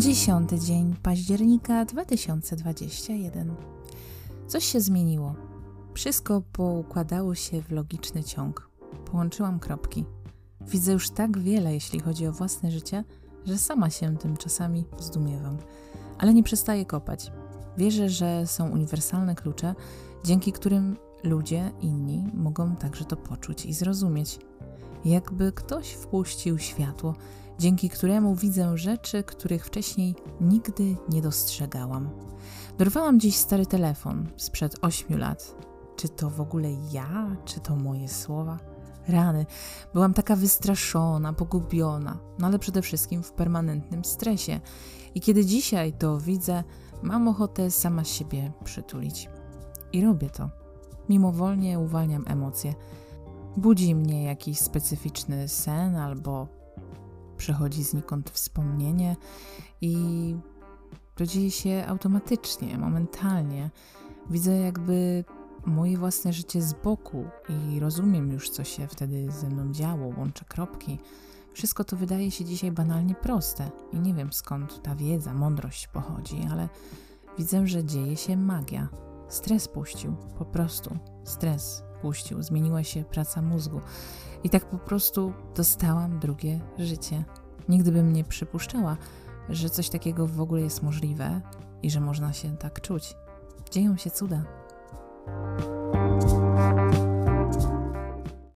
Dziesiąty dzień października 2021. Coś się zmieniło. Wszystko poukładało się w logiczny ciąg. Połączyłam kropki. Widzę już tak wiele, jeśli chodzi o własne życie, że sama się tym czasami zdumiewam. Ale nie przestaję kopać. Wierzę, że są uniwersalne klucze, dzięki którym ludzie inni mogą także to poczuć i zrozumieć. Jakby ktoś wpuścił światło, dzięki któremu widzę rzeczy, których wcześniej nigdy nie dostrzegałam. Dorwałam dziś stary telefon sprzed ośmiu lat. Czy to w ogóle ja, czy to moje słowa? Rany, byłam taka wystraszona, pogubiona, no ale przede wszystkim w permanentnym stresie. I kiedy dzisiaj to widzę, mam ochotę sama siebie przytulić. I robię to. Mimowolnie uwalniam emocje. Budzi mnie jakiś specyficzny sen albo przechodzi znikąd wspomnienie i to dzieje się automatycznie, momentalnie. Widzę jakby moje własne życie z boku i rozumiem już, co się wtedy ze mną działo, łączę kropki. Wszystko to wydaje się dzisiaj banalnie proste i nie wiem skąd ta wiedza, mądrość pochodzi, ale widzę, że dzieje się magia. Stres puścił, po prostu stres puścił, zmieniła się praca mózgu. I tak po prostu dostałam drugie życie. Nigdy bym nie przypuszczała, że coś takiego w ogóle jest możliwe i że można się tak czuć. Dzieją się cuda.